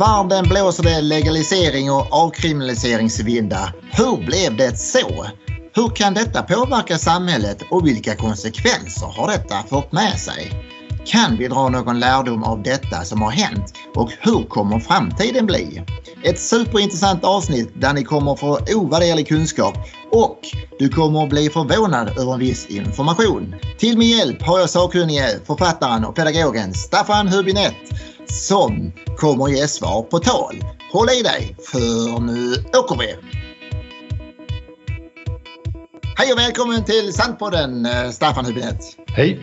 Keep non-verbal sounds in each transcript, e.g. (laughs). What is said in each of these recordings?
Världen blåser det legalisering och avkriminaliseringsvindar. Hur blev det så? Hur kan detta påverka samhället och vilka konsekvenser har detta fått med sig? Kan vi dra någon lärdom av detta som har hänt och hur kommer framtiden bli? Ett superintressant avsnitt där ni kommer få ovärderlig kunskap och du kommer bli förvånad över en viss information. Till min hjälp har jag sakkunnige författaren och pedagogen Staffan Hubinett som kommer ge svar på tal. Håll i dig för nu åker vi! Hej och välkommen till Sandpodden Staffan Hubinett. Hej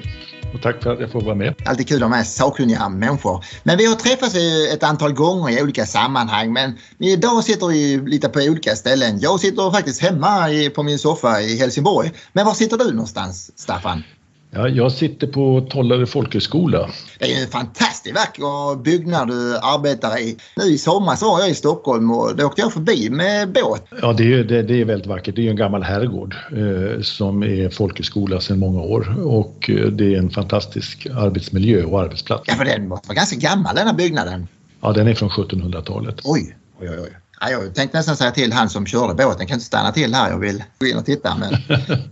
och tack för att jag får vara med. Alltid kul att ha med sakkunniga människor. Men vi har träffats ett antal gånger i olika sammanhang men idag sitter vi lite på olika ställen. Jag sitter faktiskt hemma på min soffa i Helsingborg. Men var sitter du någonstans Staffan? Ja, jag sitter på Tollare folkhögskola. Det är en fantastiskt vacker byggnad du arbetar i. Nu i somras var jag i Stockholm och då åkte jag förbi med båt. Ja, det är, det, det är väldigt vackert. Det är en gammal herrgård eh, som är folkhögskola sedan många år och eh, det är en fantastisk arbetsmiljö och arbetsplats. Ja, för den var ganska gammal den här byggnaden. Ja, den är från 1700-talet. Oj, oj, oj. Ja, jag tänkte nästan säga till han som körde båten, kan inte stanna till här, jag vill gå in och titta. Men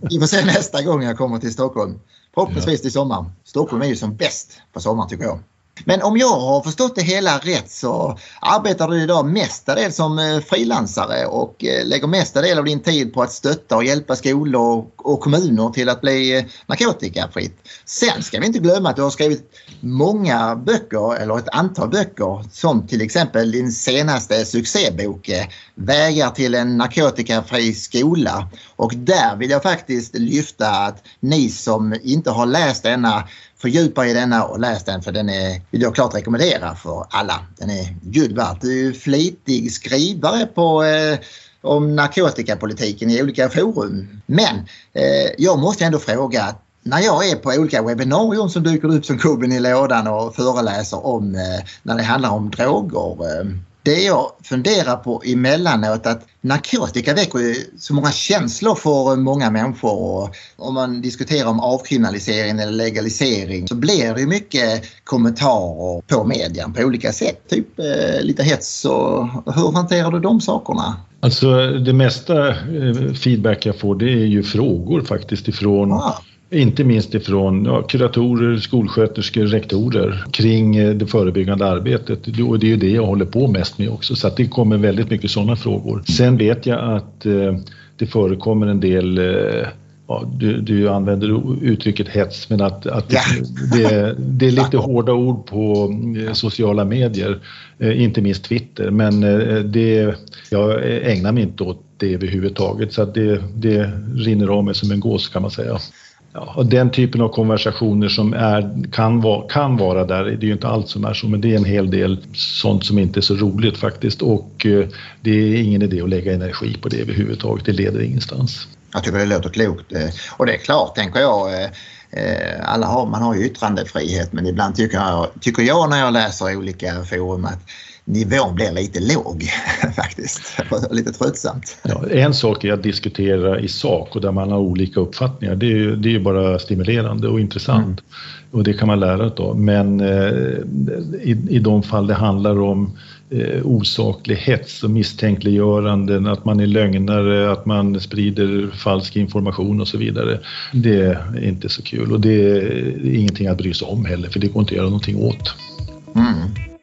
(laughs) vi får se nästa gång jag kommer till Stockholm. Förhoppningsvis i sommar. Stockholm är ju som bäst på sommaren tycker jag. Men om jag har förstått det hela rätt så arbetar du idag mestadels som eh, frilansare och eh, lägger mestadels av din tid på att stötta och hjälpa skolor och kommuner till att bli eh, narkotikafritt. Sen ska vi inte glömma att du har skrivit många böcker eller ett antal böcker som till exempel din senaste succébok Vägar till en narkotikafri skola. Och där vill jag faktiskt lyfta att ni som inte har läst denna fördjupa i denna och läs den för den är, vill jag klart rekommendera för alla. Den är guld värd. Du är flitig skrivare på eh, om narkotikapolitiken i olika forum. Men eh, jag måste ändå fråga när jag är på olika webbinarium som dyker upp som kubben i lådan och föreläser om eh, när det handlar om droger. Eh, det jag funderar på emellanåt att narkotika väcker ju så många känslor för många människor. Och om man diskuterar om avkriminalisering eller legalisering så blir det mycket kommentarer på medien på olika sätt. Typ eh, lite hets och hur hanterar du de sakerna? Alltså det mesta eh, feedback jag får det är ju frågor faktiskt ifrån ah. Inte minst ifrån ja, kuratorer, skolsköterskor, rektorer kring eh, det förebyggande arbetet. Och det är ju det jag håller på mest med också så att det kommer väldigt mycket sådana frågor. Sen vet jag att eh, det förekommer en del eh, Ja, du, du, använder uttrycket hets men att, att ja. det, det, är lite hårda ord på eh, sociala medier, eh, inte minst Twitter. Men det, jag ägnar mig inte åt det överhuvudtaget så att det, det rinner av mig som en gås kan man säga. Ja, och den typen av konversationer som är, kan, vara, kan vara där, det är ju inte allt som är så, men det är en hel del sånt som inte är så roligt faktiskt och eh, det är ingen idé att lägga energi på det överhuvudtaget, det leder ingenstans. Jag tycker det låter klokt eh, och det är klart, tänker jag, eh, eh, alla har, man har ju yttrandefrihet men ibland tycker jag, tycker jag när jag läser olika forum att nivån blir lite låg (laughs) faktiskt. (laughs) lite tröttsamt. Ja, en sak är att diskutera i sak och där man har olika uppfattningar. Det är ju, det är bara stimulerande och intressant. Mm. Och det kan man lära av. Men eh, i, i de fall det handlar om eh, osaklig hets och misstänkliggöranden, att man är lögnare, att man sprider falsk information och så vidare. Det är inte så kul och det är ingenting att bry sig om heller för det går inte att göra någonting åt. Mm.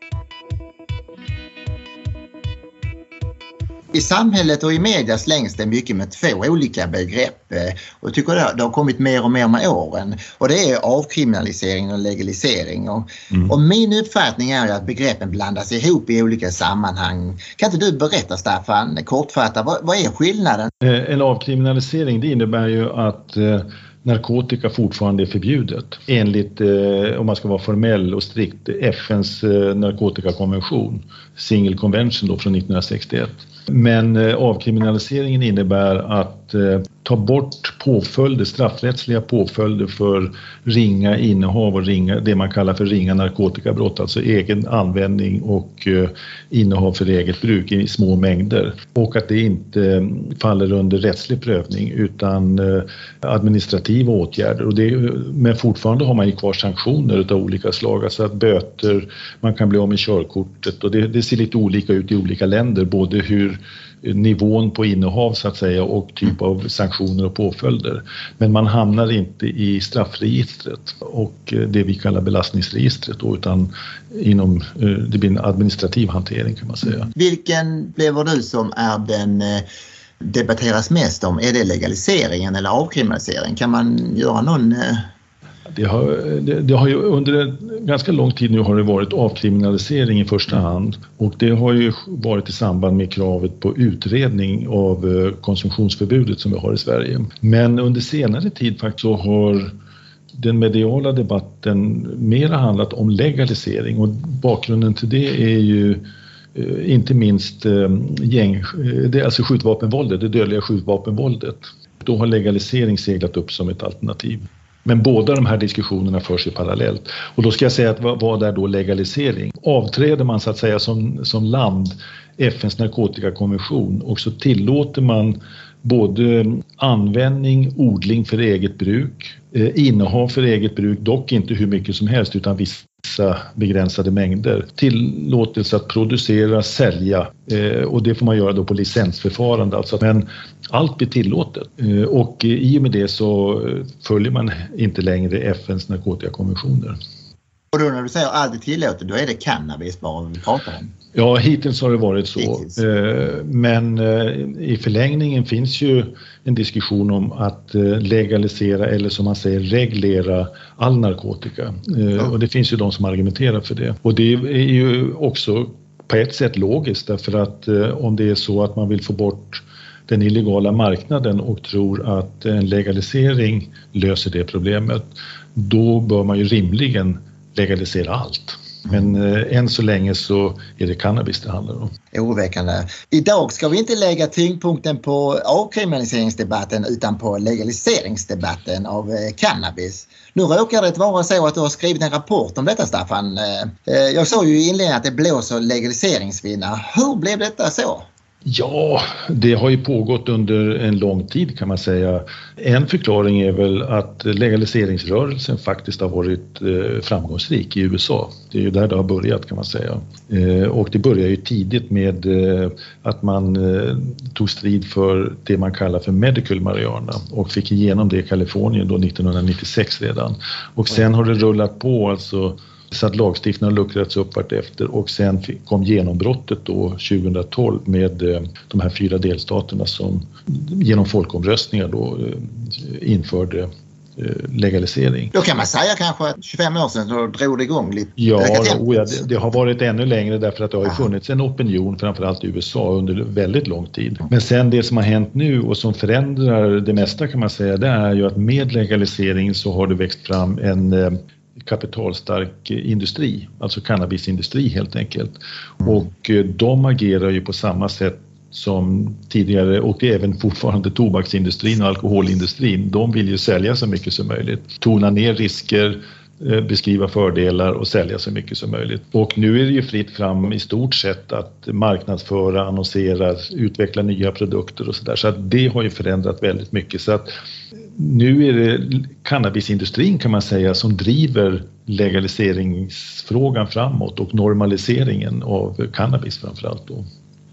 I samhället och i media slängs det mycket med två olika begrepp eh, och jag tycker det har kommit mer och mer med åren och det är avkriminalisering och legalisering. Och, mm. och min uppfattning är att begreppen blandas ihop i olika sammanhang. Kan inte du berätta Staffan kortfattat, vad, vad är skillnaden? Eh, en avkriminalisering det innebär ju att eh, narkotika fortfarande är förbjudet enligt, eh, om man ska vara formell och strikt, FNs eh, narkotikakonvention, Single Convention då från 1961. Men eh, avkriminaliseringen innebär att eh, ta bort påföljder, straffrättsliga påföljder för ringa innehav och ringa, det man kallar för ringa narkotikabrott, alltså egen användning och eh, innehav för eget bruk i små mängder. Och att det inte mm, faller under rättslig prövning utan administrativa åtgärder. Och det, men fortfarande har man ju kvar sanktioner av olika slag, alltså att böter, man kan bli av med körkortet och det, det ser lite olika ut i olika länder, både hur nivån på innehav så att säga och typ av sanktioner och påföljder. Men man hamnar inte i straffregistret och eh, det vi kallar belastningsregistret då, utan inom, eh, det blir en administrativ hantering kan man säga. Vilken upplever du som är den eh, debatteras mest om? Är det legaliseringen eller avkriminalisering? Kan man göra någon det har, det, det har ju under en ganska lång tid nu har det varit avkriminalisering i första hand och det har ju varit i samband med kravet på utredning av eh, konsumtionsförbudet som vi har i Sverige. Men under senare tid faktiskt så har den mediala debatten mera handlat om legalisering och bakgrunden till det är ju eh, inte minst eh, gäng, det är alltså skjutvapenvåldet, det dödliga skjutvapenvåldet. Då har legalisering seglat upp som ett alternativ. Men båda de här diskussionerna förs ju parallellt. Och då ska jag säga att vad, är då legalisering? Avträder man så att säga som, som land FNs narkotikakonvention och så tillåter man både användning, odling för eget bruk, eh, innehav för eget bruk, dock inte hur mycket som helst utan vissa begränsade mängder. Tillåtelse att producera, sälja eh, och det får man göra då på licensförfarande. Alltså. Men allt blir tillåtet eh, och i och med det så följer man inte längre FNs narkotikakonventioner. Och då när du säger är tillåtet, då är det cannabis bara vi pratar om? Ja, hittills har det varit så. Hittills. Eh, men eh, i förlängningen finns ju en diskussion om att legalisera eller som man säger reglera all narkotika. Ja. Och det finns ju de som argumenterar för det. Och det är ju också på ett sätt logiskt därför att om det är så att man vill få bort den illegala marknaden och tror att en legalisering löser det problemet, då bör man ju rimligen legalisera allt. Men eh, än så länge så är det cannabis det handlar om. Oroväckande. Idag ska vi inte lägga tyngdpunkten på avkriminaliseringsdebatten utan på legaliseringsdebatten av eh, cannabis. Nu råkar det vara så att du har skrivit en rapport om detta Staffan. Eh, eh jag sa ju i inledningen att det blåser legaliseringsvindar. Hur blev detta så? Ja, det har ju pågått under en lång tid kan man säga. En förklaring är väl att legaliseringsrörelsen faktiskt har varit eh, framgångsrik i USA. Det är ju där det har börjat kan man säga. Eh, och det började ju tidigt med eh, att man tog strid för det man kallar för medical marijuana och fick igenom det i Kalifornien då 1996 redan. Och sen har det rullat på alltså så att lagstiftningen har luckrats upp vartefter och sen kom genombrottet då 2012 med eh, de här fyra delstaterna som genom folkomröstningar då eh, införde eh, legalisering. Då kan man säga kanske att 25 år sedan då drog det igång lite? Ja, oh ja det, det, har varit ännu längre därför att det har funnits en opinion framförallt i USA under väldigt lång tid. Men sen det som har hänt nu och som förändrar det mesta kan man säga det är ju att med legalisering så har det växt fram en kapitalstark industri, alltså cannabisindustri helt enkelt. Mm. Och eh, de agerar ju på samma sätt som tidigare och även fortfarande tobaksindustrin och alkoholindustrin. De vill ju sälja så mycket som möjligt, tona ner risker, eh, beskriva fördelar och sälja så mycket som möjligt. Och nu är det ju fritt fram i stort sett att marknadsföra, annonsera, utveckla nya produkter och så där. Så att det har ju förändrat väldigt mycket. Så att nu är det cannabisindustrin kan man säga som driver legaliseringsfrågan framåt och normaliseringen av cannabis framförallt. Då.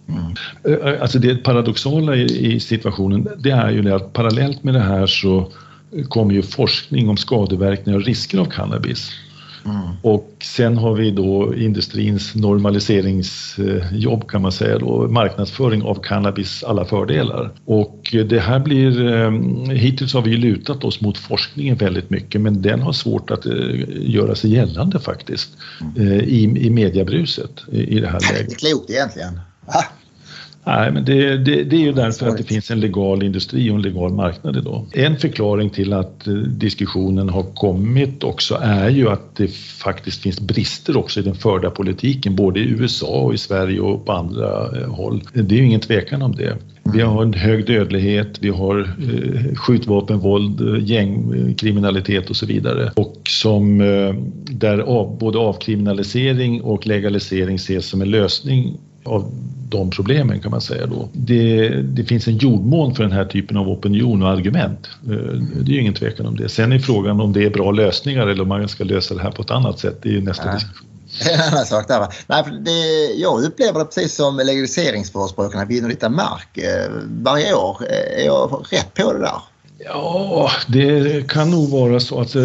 Mm. Alltså det paradoxala i situationen det är ju det att parallellt med det här så kommer ju forskning om skadeverkningar och risker av cannabis. Mm. Och sen har vi då industrins normaliseringsjobb kan man säga då, marknadsföring av cannabis alla fördelar. Och det här blir, eh, hittills har vi lutat oss mot forskningen väldigt mycket men den har svårt att eh, göra sig gällande faktiskt mm. Eh, i, i mediebruset i det här läget. Det är klokt egentligen. Va? Nej, men det, det, det, är ju därför att det finns en legal industri och en legal marknad idag. En förklaring till att eh, diskussionen har kommit också är ju att det faktiskt finns brister också i den förda politiken, både i USA och i Sverige och på andra eh, håll. Det är ju ingen tvekan om det. Vi har en hög dödlighet, vi har eh, skjutvapen, våld, eh, gängkriminalitet och så vidare. Och som där av, både avkriminalisering och legalisering ses som en lösning av de problemen kan man säga då. Det, det, finns en jordmån för den här typen av opinion och argument. Eh, det är ju ingen tvekan om det. Sen är frågan om det är bra lösningar eller om man ska lösa det här på ett annat sätt. Det är ju nästa ja. diskussion. (laughs) Det är en annan sak där. Va? Nej, det, jag upplever det precis som legaliseringsförespråkarna vinner lite mark eh, varje år. Eh, är jag rätt på det där? Ja, det kan nog vara så. att eh,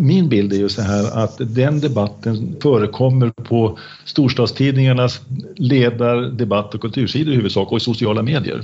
min bild är ju så här att den debatten förekommer på storstadstidningarnas ledar, debatt och kultursidor i huvudsak och i sociala medier.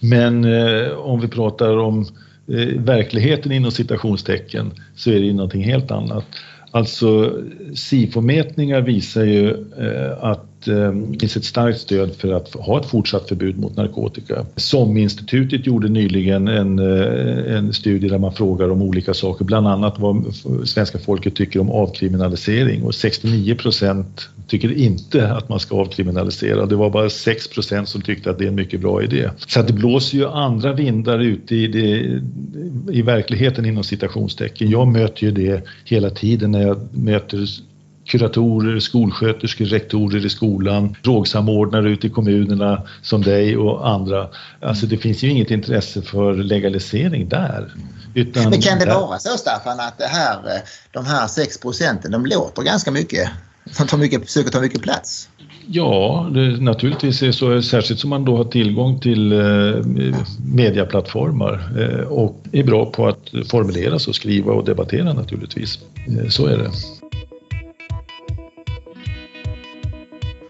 Men eh, om vi pratar om eh, verkligheten inom citationstecken så är det ju någonting helt annat. Alltså SIFO-mätningar visar ju eh, att Eh, det finns ett starkt stöd för att ha ett fortsatt förbud mot narkotika. SOM-institutet gjorde nyligen en, eh, en studie där man frågar om olika saker, bland annat vad svenska folket tycker om avkriminalisering och 69 procent tycker inte att man ska avkriminalisera. Det var bara 6 procent som tyckte att det är en mycket bra idé. Så att det blåser ju andra vindar ute i, det, i verkligheten inom citationstecken. Jag möter ju det hela tiden när jag möter kuratorer, skolsköterskor, rektorer i skolan, drogsamordnare ute i kommunerna som dig och andra. Alltså det finns ju inget intresse för legalisering där. Utan Men kan det där... vara så Staffan att det här, de här 6 procenten, de låter ganska mycket? De tar mycket, försöker ta mycket plats? Ja, det, naturligtvis är så, särskilt som man då har tillgång till eh, mediaplattformar eh, och är bra på att formulera sig och skriva och debattera naturligtvis. Eh, så är det.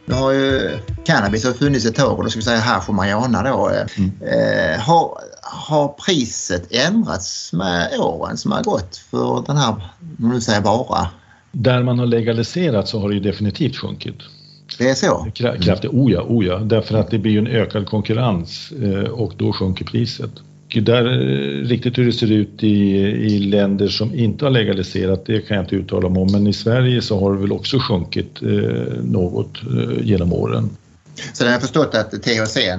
Nu har ju cannabis har funnits ett tag och då ska vi säga hasch och marijuana då. Mm. Eh, har, har priset ändrats med åren som har gått för den här, om du säger vara? Där man har legaliserat så har det ju definitivt sjunkit. Det är så? Kraftigt, mm. oja, oja, därför att det blir ju en ökad konkurrens eh, och då sjunker priset där eh, riktigt hur det ser ut i, i länder som inte har legaliserat, det kan jag inte uttala mig om. Men i Sverige så har det väl också sjunkit eh, något eh, genom åren. Så jag har förstått att THC eh,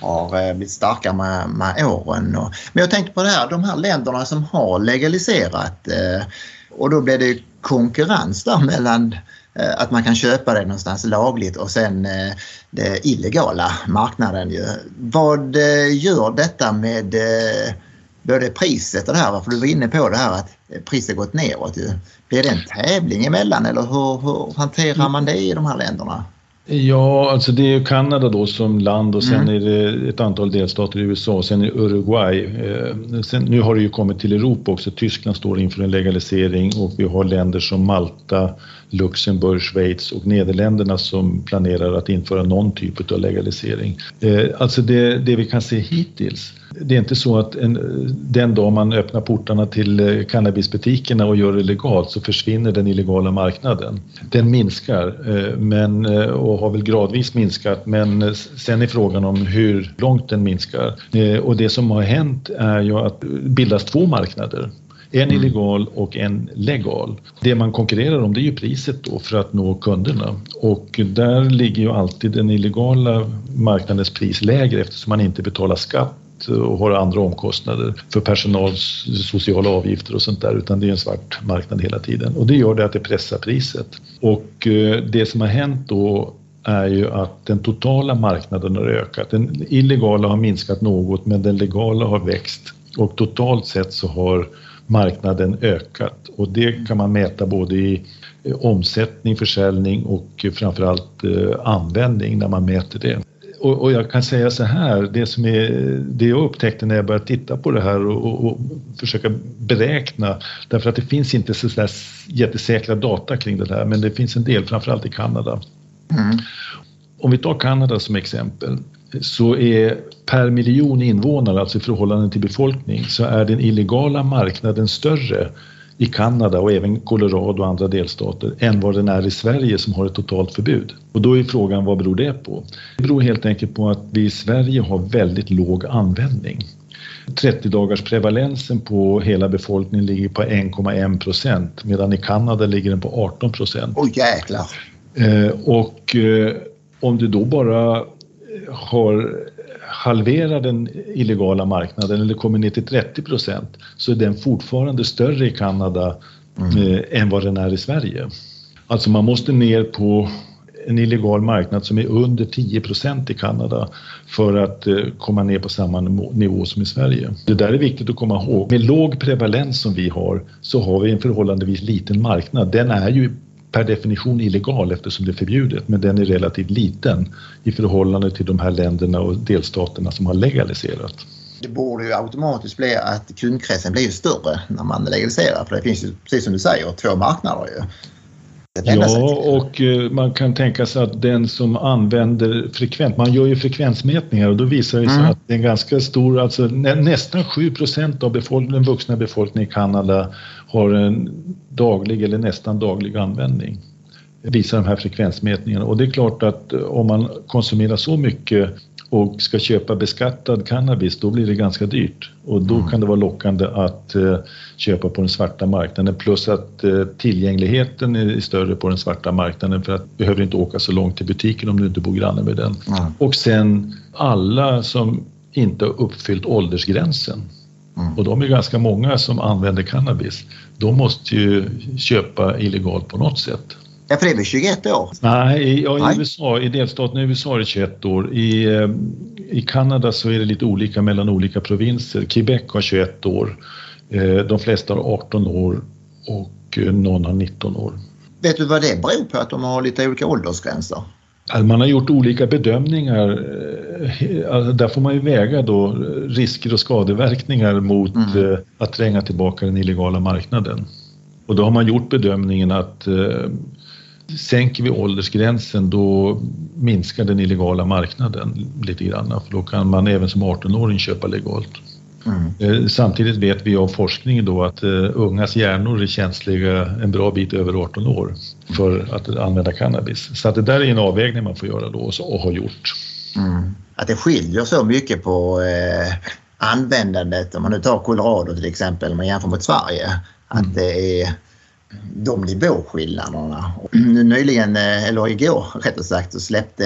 har eh, blivit starkare med, med åren. Och, men jag tänkte på det här, de här länderna som har legaliserat eh, och då blir det konkurrens där mellan Eh, att man kan köpa det någonstans lagligt och sen eh, den illegala marknaden. Ju. Vad eh, gör detta med både priset och det här? För du var inne på det här att priset gått neråt. Ju. Blir det en tävling emellan eller hur, hur hanterar man det i de här länderna? Ja, alltså det är Kanada då som land och sen mm. är det ett antal delstater i USA och sen är Uruguay. Sen, nu har det ju kommit till Europa också. Tyskland står inför en legalisering och vi har länder som Malta, Luxemburg, Schweiz och Nederländerna som planerar att införa någon typ av legalisering. Eh, alltså det, det vi kan se hittills det är inte så att en, den dag man öppnar portarna till eh, cannabisbutikerna och gör det legalt så försvinner den illegala marknaden. Den minskar eh, men, och har väl gradvis minskat men sen är frågan om hur långt den minskar. Och det som har hänt är ju att det bildas två marknader. En mm. illegal och en legal. Det man konkurrerar om det är ju priset då för att nå kunderna och där ligger ju alltid den illegala marknadens pris lägre eftersom man inte betalar skatt och har andra omkostnader för personals sociala avgifter och sånt där utan det är en svart marknad hela tiden och det gör det att det pressar priset. Och eh, det som har hänt då är ju att den totala marknaden har ökat. Den illegala har minskat något men den legala har växt och totalt sett så har marknaden ökat och det kan man mäta både i eh, omsättning, försäljning och framförallt eh, användning när man mäter det. Och, och, jag kan säga så här, det, som är, det jag upptäckte när jag började titta på det här och, och, och försöka beräkna, därför att det finns inte så jättesäkra data kring det här, men det finns en del, framförallt i Kanada. Mm. Om vi tar Kanada som exempel så är per miljon invånare, alltså i förhållande till befolkning, så är den illegala marknaden större i Kanada och även Colorado och andra delstater än vad den är i Sverige som har ett totalt förbud. Och då är frågan vad beror det på? Det beror helt enkelt på att vi i Sverige har väldigt låg användning. 30 dagars prevalensen på hela befolkningen ligger på 1,1 procent medan i Kanada ligger den på 18 procent. Oj jäklar! Eh, och eh, om du då bara har halverat den illegala marknaden eller kommer ner till 30 procent så är den fortfarande större i Kanada mm. eh, än vad den är i Sverige. Alltså man måste ner på en illegal marknad som är under 10 procent i Kanada för att eh, komma ner på samma nivå som i Sverige. Det där är viktigt att komma ihåg. Med låg prevalens som vi har så har vi en förhållandevis liten marknad. Den är ju per definition illegal eftersom det är förbjudet, men den är relativt liten i förhållande till de här länderna och delstaterna som har legaliserat. Det borde ju automatiskt bli att kundkretsen blir större när man legaliserar för det finns ju, precis som du säger, två marknader ju. Ja, och eh, man kan tänka sig att den som använder frekvent, man gör ju frekvensmätningar och då visar det sig mm. att det är en ganska stor, alltså nästan 7% av befolkningen, den vuxna befolkningen i Kanada har en daglig eller nästan daglig användning. Visar de här frekvensmätningarna och det är klart att eh, om man konsumerar så mycket och ska köpa beskattad cannabis, då blir det ganska dyrt och då mm. kan det vara lockande att uh, köpa på den svarta marknaden plus att uh, tillgängligheten är större på den svarta marknaden för att du behöver inte åka så långt till butiken om du inte bor granne med den. Mm. Och sen alla som inte har uppfyllt åldersgränsen mm. och de är ganska många som använder cannabis. De måste ju köpa illegalt på något sätt. Ja, för det är väl 21 år? Nej, ja, i, Nej. USA, i delstaten i USA är det 21 år. I, eh, I Kanada så är det lite olika mellan olika provinser. Quebec har 21 år, eh, de flesta har 18 år och eh, någon har 19 år. Vet du vad det beror på att de har lite olika åldersgränser? Man har gjort olika bedömningar. Alltså, där får man ju väga då risker och skadeverkningar mot mm. att tränga tillbaka den illegala marknaden. Och då har man gjort bedömningen att Sänker vi åldersgränsen då minskar den illegala marknaden lite grann för då kan man även som 18-åring köpa legalt. Mm. Eh, samtidigt vet vi av forskningen då att uh, ungas hjärnor är känsliga en bra bit över 18 år för att använda cannabis. Så att det där är en avvägning man får göra då och, och har gjort. Mm. Att det skiljer så mycket på eh, användandet, om man nu tar Colorado till exempel, om man jämför mot Sverige, att mm. det är de nivåskillnaderna. Nyligen, eh, eller igår rättare sagt, så släppte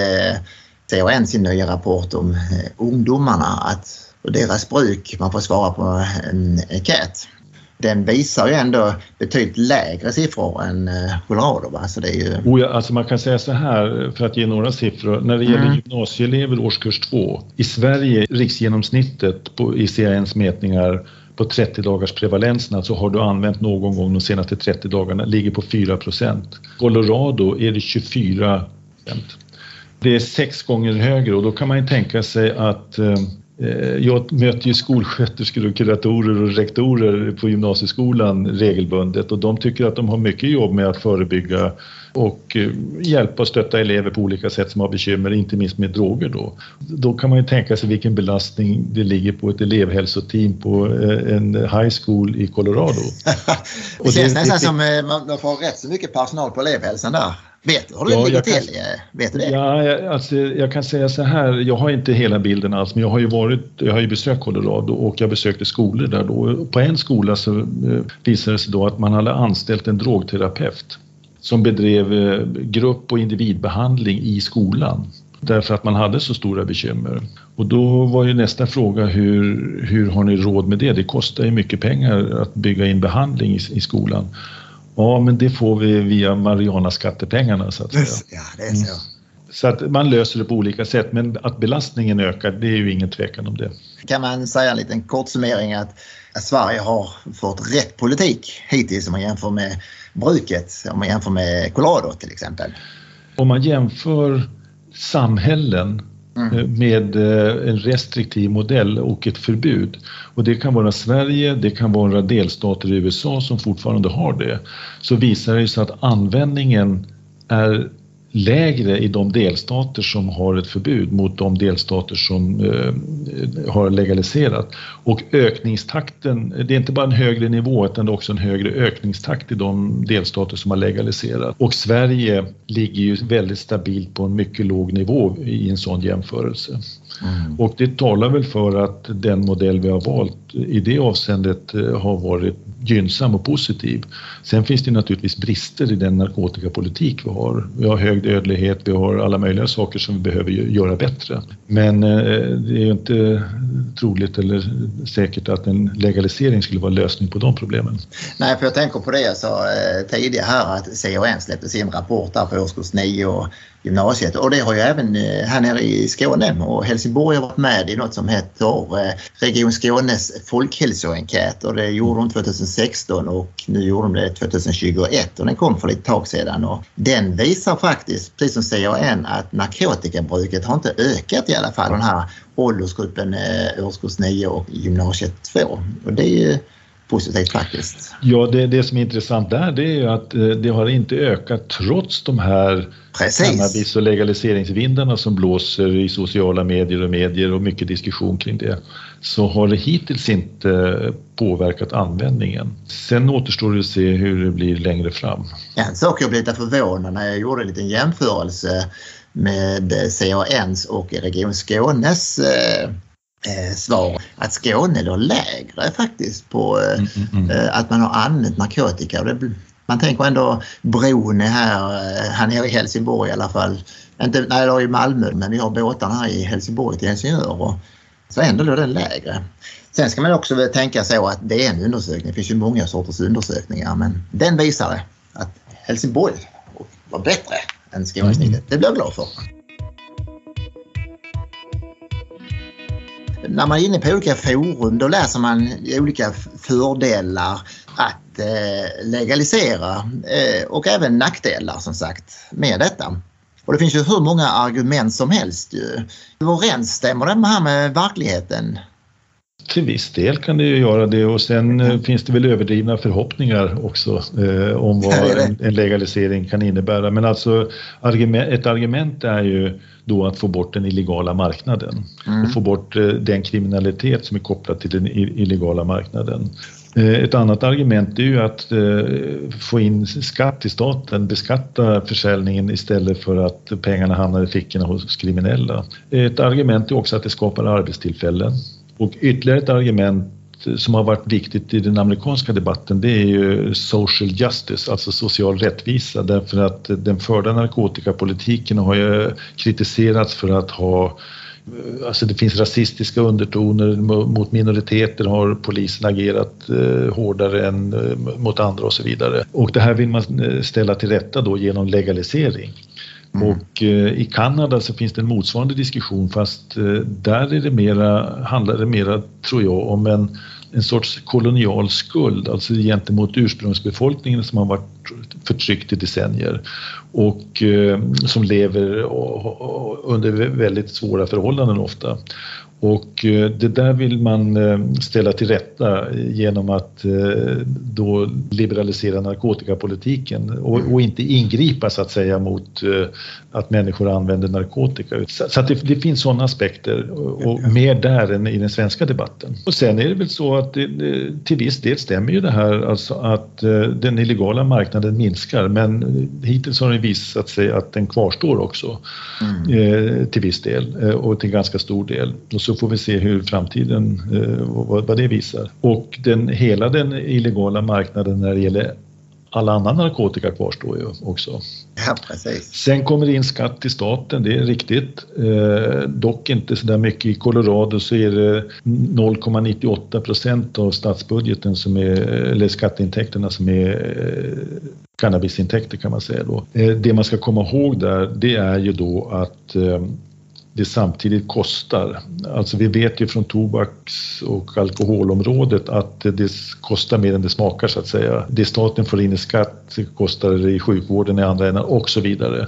CAN sin nya rapport om eh, ungdomarna att och deras bruk, man får svara på en enkät. Den visar ju ändå betydligt lägre siffror än eh, Colorado. Va? Så det är ju... oh ja, alltså man kan säga så här, för att ge några siffror. När det gäller mm. gymnasieelever årskurs 2. I Sverige, riksgenomsnittet på, i CANs mätningar på 30 dagars prevalensen, alltså har du använt någon gång de senaste 30 dagarna, ligger på 4% Colorado är det 24% Det är sex gånger högre och då kan man ju tänka sig att eh, jag möter ju skolsköterskor och kuratorer och rektorer på gymnasieskolan regelbundet och de tycker att de har mycket jobb med att förebygga och eh, hjälpa och stötta elever på olika sätt som har bekymmer, inte minst med droger då. Då kan man ju tänka sig vilken belastning det ligger på ett elevhälsoteam på eh, en high school i Colorado. (laughs) det känns det, nästan det, som eh, man får rätt så mycket personal på elevhälsan där. Vet du hur det ligger till? Kan, Vet du det? Ja, alltså, jag kan säga så här, jag har inte hela bilden alls, men jag har ju varit, jag har ju besökt Colorado och jag besökte skolor där då. På en skola så visade det sig då att man hade anställt en drogterapeut som bedrev eh, grupp och individbehandling i skolan därför att man hade så stora bekymmer. Och då var ju nästa fråga hur, hur har ni råd med det? Det kostar ju mycket pengar att bygga in behandling i, i skolan. Ja, men det får vi via Mariana-skattepengarna så att säga. Ja, det är så. Mm. Så att man löser det på olika sätt, men att belastningen ökar, det är ju ingen tvekan om det. Kan man säga en liten kort summering att Sverige har fått rätt politik hittills om man jämför med bruket om man jämför med Colorado till exempel? Om man jämför samhällen mm. Eh, med eh, en restriktiv modell och ett förbud. Och det kan vara Sverige, det kan vara delstater i USA som fortfarande har det. Så visar det sig att användningen är lägre i de delstater som har ett förbud mot de delstater som eh, har legaliserat. Och ökningstakten, det är inte bara en högre nivå utan det är också en högre ökningstakt i de delstater som har legaliserat. Och Sverige ligger ju väldigt stabilt på en mycket låg nivå i en sån jämförelse. Mm. Och det talar väl för att den modell vi har valt i det avseendet eh, har varit gynnsam och positiv. Sen finns det naturligtvis brister i den narkotikapolitik vi har. Vi har hög dödlighet, vi har alla möjliga saker som vi behöver göra bättre. Men eh, det är inte troligt eller säkert att en legalisering skulle vara lösning på de problemen. Nej, för jag tänker på det jag sa eh, tidigare här att CAN släppte sin rapport där för årskurs 9 och gymnasiet. Och det har ju även eh, här nere i Skåne och Helsingborg har varit med i något som heter eh, Region Skånes folkhälsoenkät. Och det gjorde de 2016 och nu gjorde de det 2021 och den kom för ett tag sedan. Och den visar faktiskt, precis som CAN, att narkotikabruket har inte ökat i alla fall. Den här åldersgruppen eh, årskurs 9 och gymnasiet 2 och det är ju positivt faktiskt. Ja, det, det som är intressant där det är ju att eh, det har inte ökat trots de här Precis. cannabis och legaliseringsvindarna som blåser i sociala medier och medier och mycket diskussion kring det. Så har det hittills inte påverkat användningen. Sen återstår det att se hur det blir längre fram. En sak jag blev lite förvånad när jag gjorde en liten jämförelse med CANs och Region Skånes eh, svar att Skåne låg lägre faktiskt på eh, mm, mm, mm. Eh, att man har använt narkotika. Det, man tänker ändå bron är här, eh, här nere i Helsingborg i alla fall. Inte, nej, det i Malmö men vi har båtarna här i Helsingborg till Helsingör och så ändå låg den lägre. Sen ska man också tänka så att det är en undersökning. Det finns ju många sorters undersökningar men den visade att Helsingborg var bättre än Skånesnittet. Det blir jag glad för. När man är inne på olika forum då läser man olika fördelar att eh, legalisera eh, och även nackdelar som sagt med detta. Och det finns ju hur många argument som helst ju. Överensstämmer det här med verkligheten? Till viss del kan det ju göra det och sen mm. finns det väl överdrivna förhoppningar också eh, om vad en, en, legalisering kan innebära. Men alltså argument, ett argument är ju då att få bort den illegala marknaden mm. och få bort eh, den kriminalitet som är kopplad till den illegala marknaden. Eh, ett annat argument är ju att eh, få in skatt i staten, beskatta försäljningen istället för att pengarna hamnar i fickorna hos kriminella. Ett argument är också att det skapar arbetstillfällen. Och ytterligare ett argument som har varit viktigt i den amerikanska debatten det är ju social justice, alltså social rättvisa därför att den förda narkotikapolitiken har ju kritiserats för att ha eh, Alltså det finns rasistiska undertoner mot minoriteter har polisen agerat eh, hårdare än eh, mot andra och så vidare. Och det här vill man ställa till rätta då genom legalisering. Mm. Och eh, i Kanada så finns det en motsvarande diskussion fast eh, där är det mera, handlar det mera, tror jag, om en, en sorts kolonial skuld, alltså gentemot ursprungsbefolkningen som har varit förtryckt i decennier och eh, som lever under väldigt svåra förhållanden ofta. Och eh, det där vill man eh, ställa till rätta genom att eh, då liberalisera narkotikapolitiken och, inte ingripa så att säga mot att människor använder narkotika. Så att det, det finns sådana aspekter och mer där än i den svenska debatten. Och sen är det väl så att det, till viss del stämmer ju det här alltså att den illegala marknaden minskar men hittills har det visat sig att den kvarstår också mm. till viss del och till ganska stor del. Och så får vi se hur framtiden, eh, vad, vad det visar. Och den, hela den illegala marknaden när det gäller all annan narkotika kvarstår ju också. Ja, precis. Sen kommer det in skatt till staten, det är riktigt. Eh, dock inte så där mycket. I Colorado så är det 0,98 procent av statsbudgeten som är, eller skatteintäkterna som är eh, cannabisintäkter kan man säga då. Eh, det man ska komma ihåg där, det är ju då att eh, det samtidigt kostar. Alltså vi vet ju från tobaks och alkoholområdet att det kostar mer än det smakar så att säga. Det staten får in i skatt kostar det i sjukvården i andra änden och så vidare.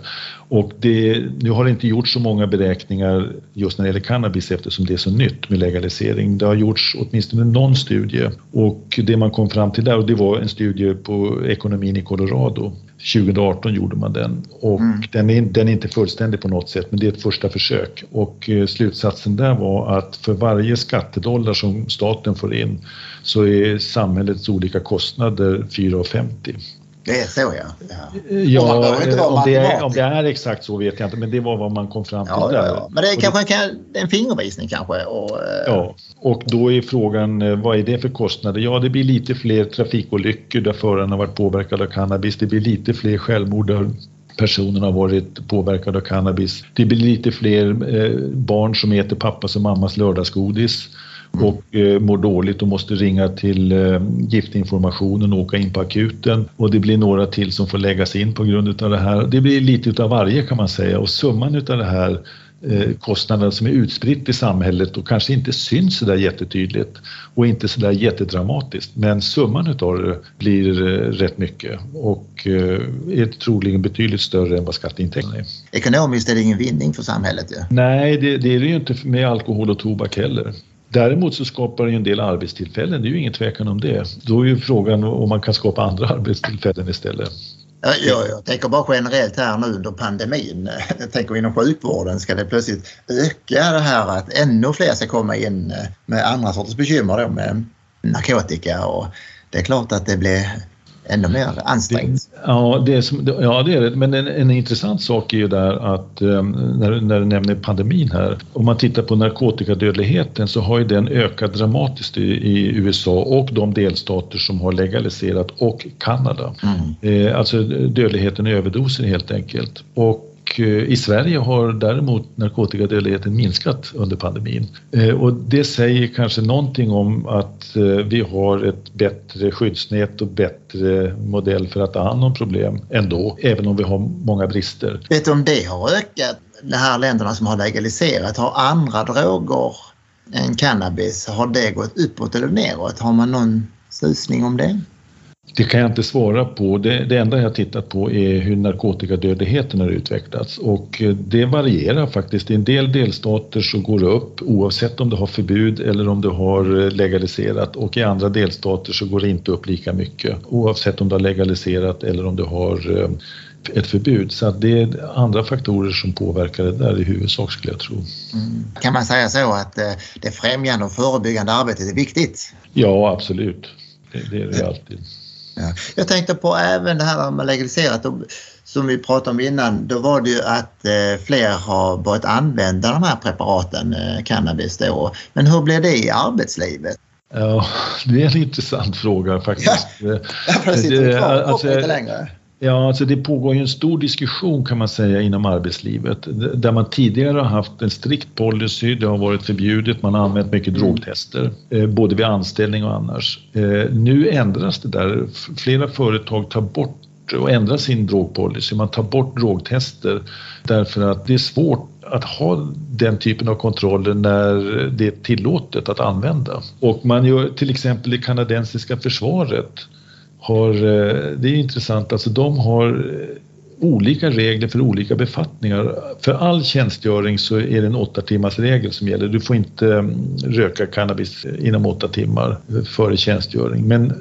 Och det, nu har det inte gjorts så många beräkningar just när det gäller cannabis eftersom det är så nytt med legalisering. Det har gjorts åtminstone någon studie och det man kom fram till där och det var en studie på ekonomin i Colorado 2018 gjorde man den. Och mm. den, är, den är inte fullständig på något sätt men det är ett första försök. Och eh, slutsatsen där var att för varje skattedollar som staten får in så är samhällets olika kostnader 4,50 Det är så ja. Ja, ja om, det är, om det är exakt så vet jag inte men det var vad man kom fram till ja, där. Ja, Men det är och kanske det, en fingervisning kanske. Och, ja, och då är frågan vad är det för kostnader? Ja, det blir lite fler trafikolyckor där förarna varit påverkade av cannabis. Det blir lite fler självmord där personen har varit påverkad av cannabis. Det blir lite fler eh, barn som äter pappas och mammas lördagsgodis. Och eh, mår dåligt och måste ringa till eh, giftinformationen och åka in på akuten. Och det blir några till som får läggas in på grund av det här. Det blir lite utav varje kan man säga och summan utav det här Eh, kostnaderna som är utspritt i samhället och kanske inte syns så där jättetydligt och inte så där jättedramatiskt. Men summan utav det blir eh, rätt mycket och eh, är troligen betydligt större än vad skatteintäkterna är. Ekonomiskt är det ingen vinning för samhället Ja. Nej, det, det är det ju inte med alkohol och tobak heller. Däremot så skapar det en del arbetstillfällen, det är ju ingen tvekan om det. Då är ju frågan om man kan skapa andra (laughs) arbetstillfällen istället. Jag, jag tänker bara generellt här nu under pandemin. (laughs) Jag tänker inom sjukvården ska det plötsligt öka det här att ännu fler ska komma in med andra sorters bekymmer då med narkotika och det är klart att det blir ännu mer ansträngt. ja, det är ja, det är det. Men en, en intressant sak är ju där att um, när, när du nämner pandemin här. Om man tittar på narkotikadödligheten så har ju den ökat dramatiskt i, i USA och de delstater som har legaliserat och Kanada. Mm. Eh, alltså dödligheten i överdoser helt enkelt. Och och eh, i Sverige har däremot narkotikadödligheten minskat under pandemin. Eh, och det säger kanske någonting om att eh, vi har ett bättre skyddsnät och bättre modell för att ta hand om problem ändå, även om vi har många brister. Vet du om det har ökat, de här länderna som har legaliserat, har andra droger än cannabis, har det gått uppåt eller neråt? Har man någon susning om det? Det kan jag inte svara på. Det, det enda jag tittat på är hur narkotikadödligheten har utvecklats och eh, det varierar faktiskt. I en del delstater så går det upp oavsett om du har förbud eller om du har eh, legaliserat och i andra delstater så går det inte upp lika mycket oavsett om du har legaliserat eller om du har eh, ett förbud. Så att det är andra faktorer som påverkar det där i huvudsak skulle jag tro. Mm. Kan man säga så att det främjande och förebyggande arbetet är viktigt? Ja, absolut. Det, det är det alltid. Ja. Jag tänkte på även det här med legaliserat som vi pratade om innan. Då var det ju att eh, fler har börjat använda de här preparaten, eh, cannabis då. Men hur blir det i arbetslivet? Ja, det är en intressant fråga faktiskt. Ja. Det, det, alltså, inte längre. Ja, alltså det pågår ju en stor diskussion kan man säga inom arbetslivet där man tidigare har haft en strikt policy, det har varit förbjudet, man har använt mycket mm. drogtester, eh, både vid anställning och annars. Eh, nu ändras det där, flera företag tar bort och ändrar sin drogpolicy, man tar bort drogtester därför att det är svårt att ha den typen av kontroller när det är tillåtet att använda. Och man gör till exempel det kanadensiska försvaret har, eh, det är intressant, alltså de har eh, olika regler för olika befattningar. För all tjänstgöring så är det en åtta timmars regel som gäller. Du får inte mm, röka cannabis eh, inom åtta timmar före tjänstgöring. Men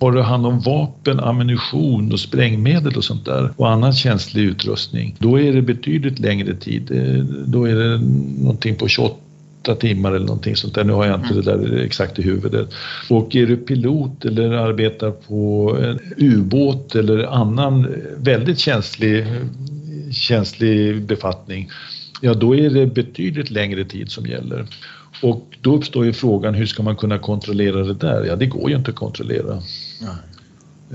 har du hand om vapen, ammunition och sprängmedel och sånt där och annan känslig utrustning, då är det betydligt längre tid. Då är det någonting på 28 åtta timmar eller någonting sånt där. Nu har jag inte mm. det där exakt i huvudet. Och är du pilot eller arbetar på en ubåt eller annan väldigt känslig, känslig befattning, ja då är det betydligt längre tid som gäller. Och då uppstår ju frågan hur ska man kunna kontrollera det där? Ja, det går ju inte att kontrollera.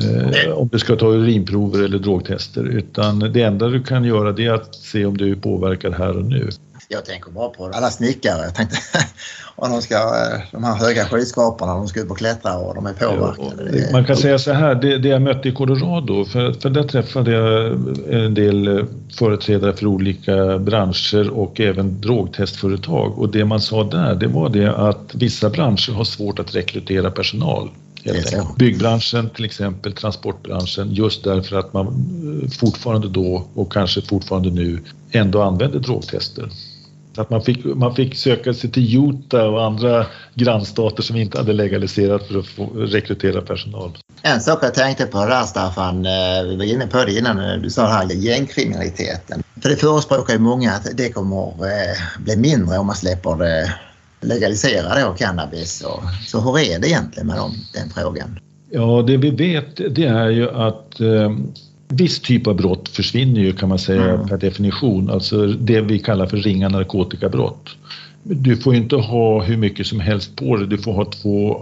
Eh, om du ska ta urinprover eller drogtester utan det enda du kan göra det är att se om du är påverkad här och nu. Jag tänker bara på alla snickare. Jag tänkte (laughs) om de ska, eh, de här höga skyskraporna, de ska upp och klättra och de är påverkade. Ja, man kan säga så här, det, det jag mötte i Colorado, för, för där träffade jag en del eh, företrädare för olika branscher och även drogtestföretag och det man sa där, det var det att vissa branscher har svårt att rekrytera personal. Byggbranschen till exempel, transportbranschen, just därför att man eh, fortfarande då och kanske fortfarande nu ändå använder drogtester. Att man fick, man fick söka sig till Utah och andra grannstater som inte hade legaliserat för att få rekrytera personal. En sak jag tänkte på där Staffan, eh, vi var inne på det innan du sa det här gängkriminaliteten. För det förespråkar ju många att det kommer eh, bli mindre om man släpper det legalisera då cannabis. Och, så hur är det egentligen med dem, den frågan? Ja, det vi vet det är ju att eh, viss typ av brott försvinner ju kan man säga mm. per definition, alltså det vi kallar för ringa narkotikabrott. Du får inte ha hur mycket som helst på dig. Du får ha två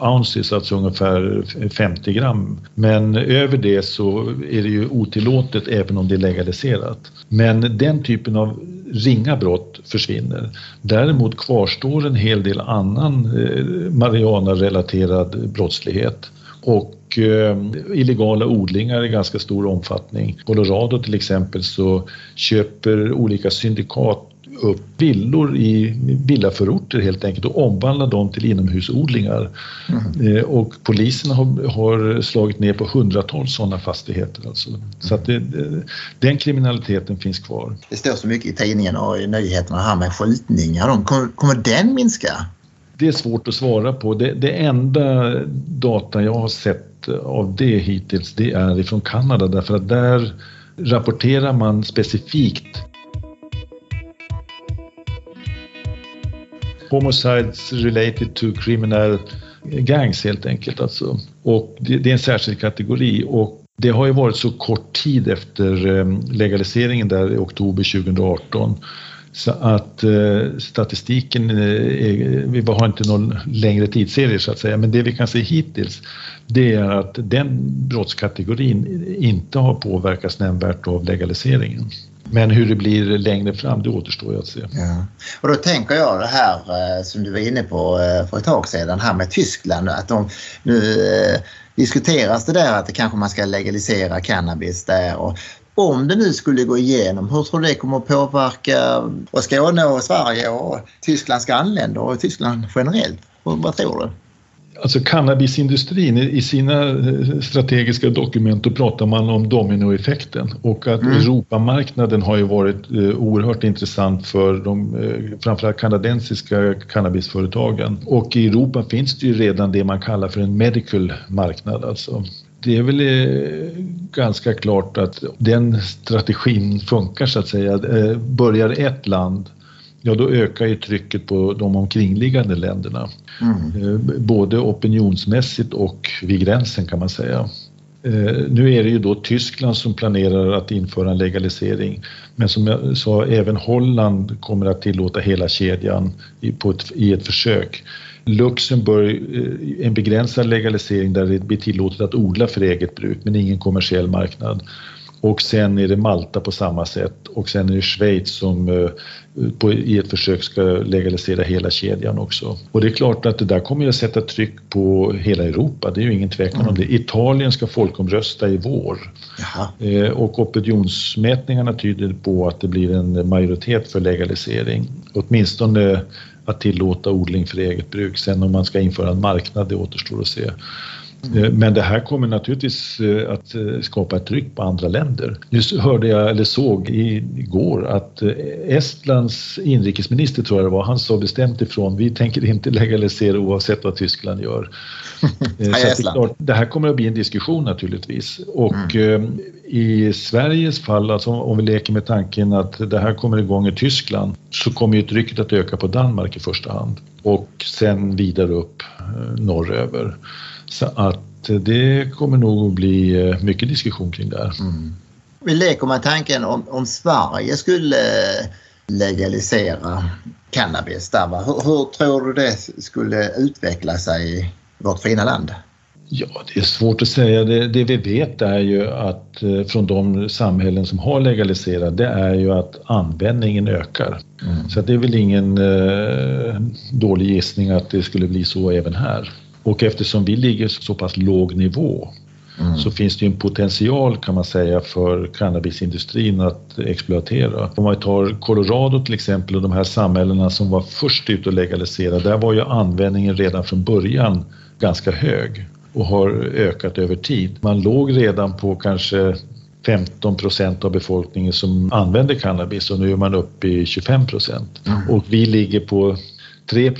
ounces, alltså ungefär 50 gram. Men över det så är det ju otillåtet även om det är legaliserat. Men den typen av ringa brott försvinner. Däremot kvarstår en hel del annan eh, marijuana-relaterad brottslighet och eh, illegala odlingar i ganska stor omfattning. Colorado till exempel så köper olika syndikat upp villor i villaförorter helt enkelt och omvandla dem till inomhusodlingar. Mm. Eh, och polisen har, har, slagit ner på hundratals sådana fastigheter. Alltså. Så att det, den kriminaliteten finns kvar. Det står så mycket i tidningen och i nyheterna här med skjutningar. Kommer, kommer den minska? Det är svårt att svara på. Det, det enda data jag har sett av det hittills det är ifrån Kanada därför att där rapporterar man specifikt homicides related to criminal gangs helt enkelt. Alltså. Och det, det är en särskild kategori och det har ju varit så kort tid efter eh, legaliseringen där i oktober 2018 så att eh, statistiken, eh, är, vi har inte någon längre tidsserie så att säga, men det vi kan se hittills det är att den brottskategorin inte har påverkats nämnvärt av legaliseringen. Men hur det blir längre fram, det återstår ju att se. Ja. Och då tänker jag det här eh, som du var inne på eh, för ett tag sedan, här med Tyskland. Att de, nu diskuteras det där att det kanske man ska legalisera cannabis där. Och om det nu skulle gå igenom, hur tror du det kommer att påverka och Skåne och Sverige och Tysklands grannländer och Tyskland generellt? Vad tror du? Alltså cannabisindustrin, i sina eh, strategiska dokument då pratar man om dominoeffekten och att mm. Europamarknaden har ju varit eh, oerhört intressant för de eh, framförallt kanadensiska cannabisföretagen. Och i Europa finns det ju redan det man kallar för en medical marknad alltså. Det är väl ganska klart att den strategin funkar så att säga. Börjar ett land ja då ökar ju trycket på de omkringliggande länderna. Mm. Eh, både opinionsmässigt och vid gränsen kan man säga. Eh, nu är det ju då Tyskland som planerar att införa en legalisering men som jag sa, även Holland kommer att tillåta hela kedjan i, ett, i ett försök. Luxemburg, eh, en begränsad legalisering där det blir tillåtet att odla för eget bruk men ingen kommersiell marknad. Och sen är det Malta på samma sätt och sen är det Schweiz som eh, på, i ett försök ska legalisera hela kedjan också. Och det är klart att det där kommer att sätta tryck på hela Europa, det är ju ingen tvekan mm. om det. Italien ska folkomrösta i vår eh, och opinionsmätningarna tyder på att det blir en majoritet för legalisering. Åtminstone att tillåta odling för eget bruk. Sen om man ska införa en marknad, det återstår att se. Eh, men det här kommer naturligtvis eh, att eh, skapa ett tryck på andra länder. Just hörde jag, eller såg igår att Estlands inrikesminister, tror jag det var, han sa bestämt ifrån, vi tänker inte legalisera oavsett vad Tyskland gör. Så det, klart, det här kommer att bli en diskussion naturligtvis. Och mm. i Sveriges fall, alltså om vi leker med tanken att det här kommer igång i Tyskland, så kommer ju trycket att öka på Danmark i första hand och sen vidare upp norröver. Så att det kommer nog att bli eh, mycket diskussion kring det här. Mm. Vi leker med tanken om, om Sverige skulle legalisera cannabis där. Hur, hur tror du det skulle utveckla sig vårt fina land? Ja, det är svårt att säga. Det, det, vi vet är ju att eh, från de samhällen som har legaliserat, det är ju att användningen ökar. Mm. Så det är väl ingen eh, dålig gissning att det skulle bli så även här. Och eftersom vi ligger så pass låg nivå mm. så finns det en potential kan man säga för cannabisindustrin att exploatera. Om man tar Colorado till exempel och de här samhällena som var först ut att legalisera, där var ju användningen redan från början ganska hög och har ökat över tid. Man låg redan på kanske 15 procent av befolkningen som använder cannabis och nu är man uppe i 25 procent. Mm. Och vi ligger på 3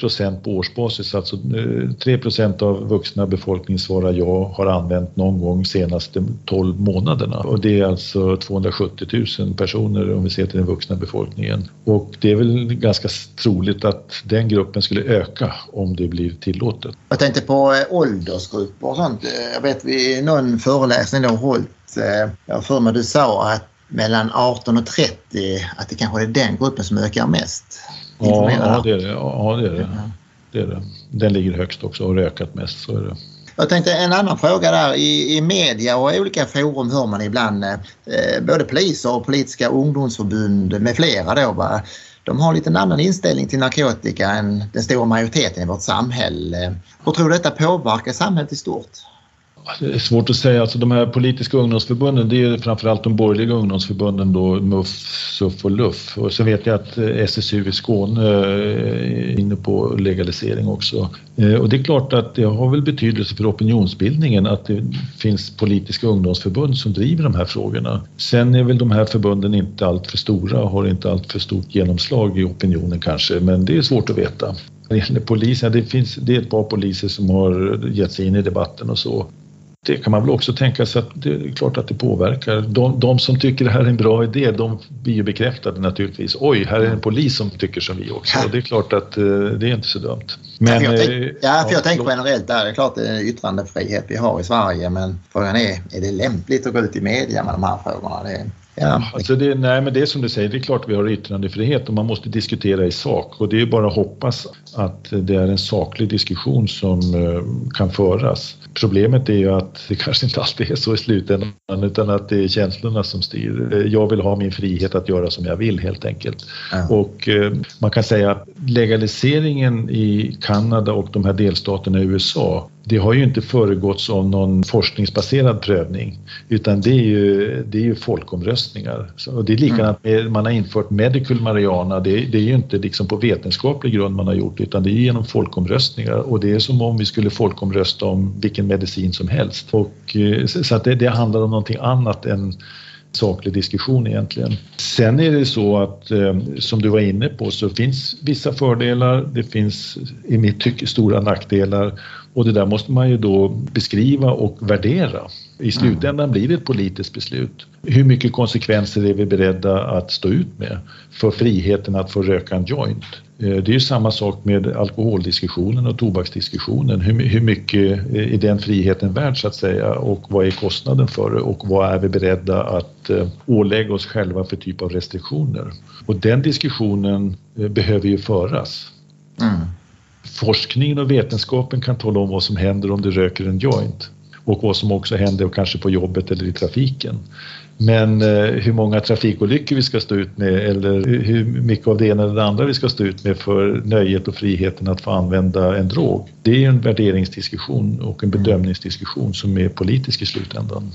på årsbasis, alltså eh, 3% av vuxna befolkningen svarar ja, har använt någon gång senaste 12 månaderna. Och det är alltså 270 000 personer om vi ser till den vuxna befolkningen. Och det är väl ganska troligt att den gruppen skulle öka om det blir tillåtet. Jag tänkte på eh, åldersgrupper och sånt. Eh, jag vet vid någon föreläsning du har hållit, jag för mig du sa att mellan 18 och 30 att det kanske är den gruppen som ökar mest. Ja, ja, det är det. Ja, det är det. det är det. Den ligger högst också och har ökat mest. Så är det. Jag tänkte en annan fråga där. I, i media och i olika forum hör man ibland eh, både poliser och politiska ungdomsförbund med flera då, va? de har lite en annan inställning till narkotika än den stora majoriteten i vårt samhälle. Hur tror du detta påverkar samhället i stort? Det är svårt att säga. Alltså de här politiska ungdomsförbunden det är framförallt de borgerliga ungdomsförbunden då, MUF, SUF och LUF. Och så vet jag att eh, SSU i Skåne eh, är inne på legalisering också. Eh, och det är klart att det har väl betydelse för opinionsbildningen att det finns politiska ungdomsförbund som driver de här frågorna. Sen är väl de här förbunden inte alltför stora och har inte alltför stort genomslag i opinionen kanske, men det är svårt att veta. När det gäller polisen, det, finns, det är ett par poliser som har gett sig in i debatten och så det kan man väl också tänka sig att det är klart att det påverkar. De, de, som tycker det här är en bra idé, de blir ju bekräftade naturligtvis. Oj, här är en polis som tycker som vi också. Och det är klart att eh, det är inte så dumt. Men, ja, för jag, tänk, ja, för jag ja, tänker generellt där, det är klart det är yttrandefrihet vi har i Sverige men frågan är, är det lämpligt att gå ut i media med de här frågorna? Det, Ja. Alltså det, nej, men det är som du säger, det är klart vi har yttrandefrihet och man måste diskutera i sak och det är bara att hoppas att det är en saklig diskussion som uh, kan föras. Problemet är ju att det kanske inte alltid är så i slutändan utan att det är känslorna som styr. Jag vill ha min frihet att göra som jag vill helt enkelt. Ja. Och uh, man kan säga att legaliseringen i Kanada och de här delstaterna i USA det har ju inte föregåtts av någon forskningsbaserad prövning utan det är ju, det är ju folkomröstningar. Så, och det är likadant med, man har infört medical marijuana, det, det, är ju inte liksom på vetenskaplig grund man har gjort utan det är genom folkomröstningar och det är som om vi skulle folkomrösta om vilken medicin som helst. Och, eh, så att det, det handlar om någonting annat än saklig diskussion egentligen. Sen är det så att eh, som du var inne på så finns vissa fördelar, det finns i mitt tycke stora nackdelar och det där måste man ju då beskriva och värdera. I slutändan blir det ett politiskt beslut. Hur mycket konsekvenser är vi beredda att stå ut med för friheten att få röka en joint? Eh, det är ju samma sak med alkoholdiskussionen och tobaksdiskussionen. Hur, mycket är den friheten värd så att säga och vad är kostnaden för det och vad är vi beredda att eh, ålägga oss själva för typ av restriktioner? Och den diskussionen eh, behöver ju föras. Mm. Forskningen och vetenskapen kan tala om vad som händer om du röker en joint och vad som också händer kanske på jobbet eller i trafiken. Men eh, hur många trafikolyckor vi ska stå ut med eller hur mycket av det ena eller det andra vi ska stå ut med för nöjet och friheten att få använda en drog. Det är en värderingsdiskussion och en bedömningsdiskussion som är politisk i slutändan.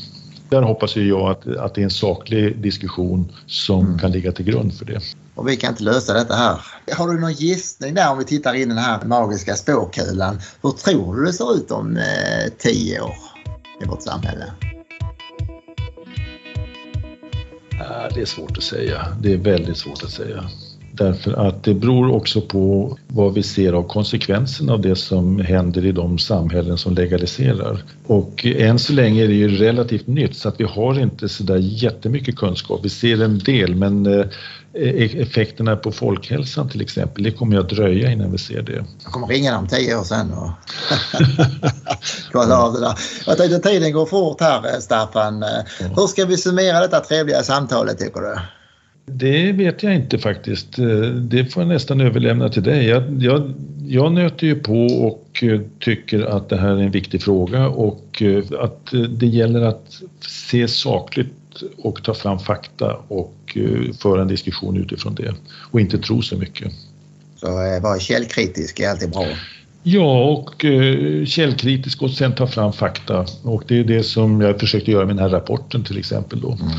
Där hoppas jag att, att det är en saklig diskussion som mm. kan ligga till grund för det. Och vi kan inte lösa detta här. Har du någon gissning där om vi tittar in i den här magiska spåkulan? Hur tror du det ser ut om eh, tio år i vårt samhälle? Det är svårt att säga. Det är väldigt svårt att säga. Därför att det beror också på vad vi ser av konsekvenserna av det som händer i de samhällen som legaliserar. Och än så länge är det ju relativt nytt så att vi har inte så där jättemycket kunskap. Vi ser en del men eh, e-, effekterna på folkhälsan till exempel, det kommer att dröja innan vi ser det. Jag kommer ringa dem tio år sedan och (laughs) kolla av det där. Jag tänkte tiden går fort här eh, Staffan. Hur ska vi summera detta trevliga samtalet tycker du? Det vet jag inte faktiskt. Eh, det får jag nästan överlämna till dig. Jag, jag, jag nöter ju på och eh, tycker att det här är en viktig fråga och eh, att det gäller att se sakligt och ta fram fakta och föra en diskussion utifrån det och inte tro så mycket. Så vara källkritisk är alltid bra? Ja, och källkritisk och sen ta fram fakta och det är det som jag försökte göra med den här rapporten till exempel då. Mm.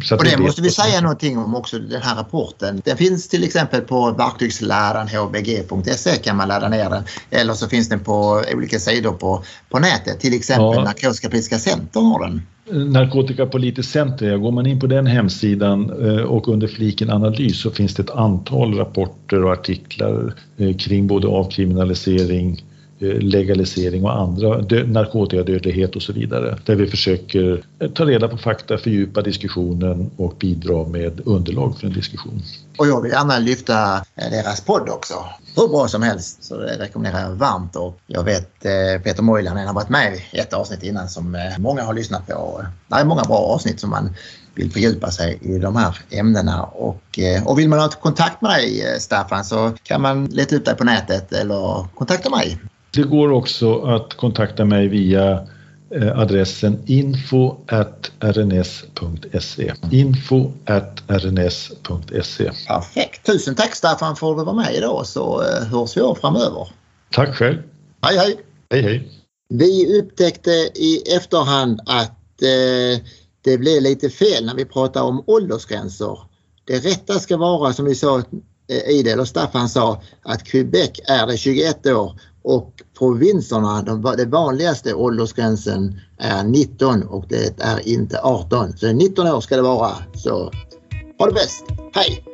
Så och det måste vi säga någonting om också, den här rapporten. Den finns till exempel på verktygsläraren hbg.se kan man ladda ner den. Eller så finns den på olika sidor på, på nätet. Till exempel ja. Narkotikapolitiska Centrum har den. Narkotikapolitiskt center, går man in på den hemsidan eh, och under fliken analys så finns det ett antal rapporter och artiklar eh, kring både avkriminalisering, Eh, legalisering och andra narkotikadödlighet och så vidare. Där vi försöker eh, ta reda på fakta, fördjupa diskussionen och bidra med underlag för en diskussion. Och jag vill gärna lyfta eh, deras podd också. Hur bra som helst så det rekommenderar jag varmt och jag vet Peter Moilan har varit med i ett avsnitt innan som många har lyssnat på. Det är många bra avsnitt som man vill fördjupa sig i de här ämnena. Och, och vill man ha kontakt med dig Staffan så kan man leta upp dig på nätet eller kontakta mig. Det går också att kontakta mig via eh, adressen info rns.se. Info rns.se. Perfekt. Tusen tack Staffan för att du var med idag så eh, hörs vi av framöver. Tack själv. Hej hej. Hej hej. Vi upptäckte i efterhand att eh, det blev lite fel när vi pratade om åldersgränser. Det rätta ska vara som vi sa eh, Idel och Staffan sa att Quebec är det 21 år och provinserna, de, det vanligaste åldersgränsen är 19 och det är inte 18. Så 19 år ska det vara. Så ha det bäst. Hej!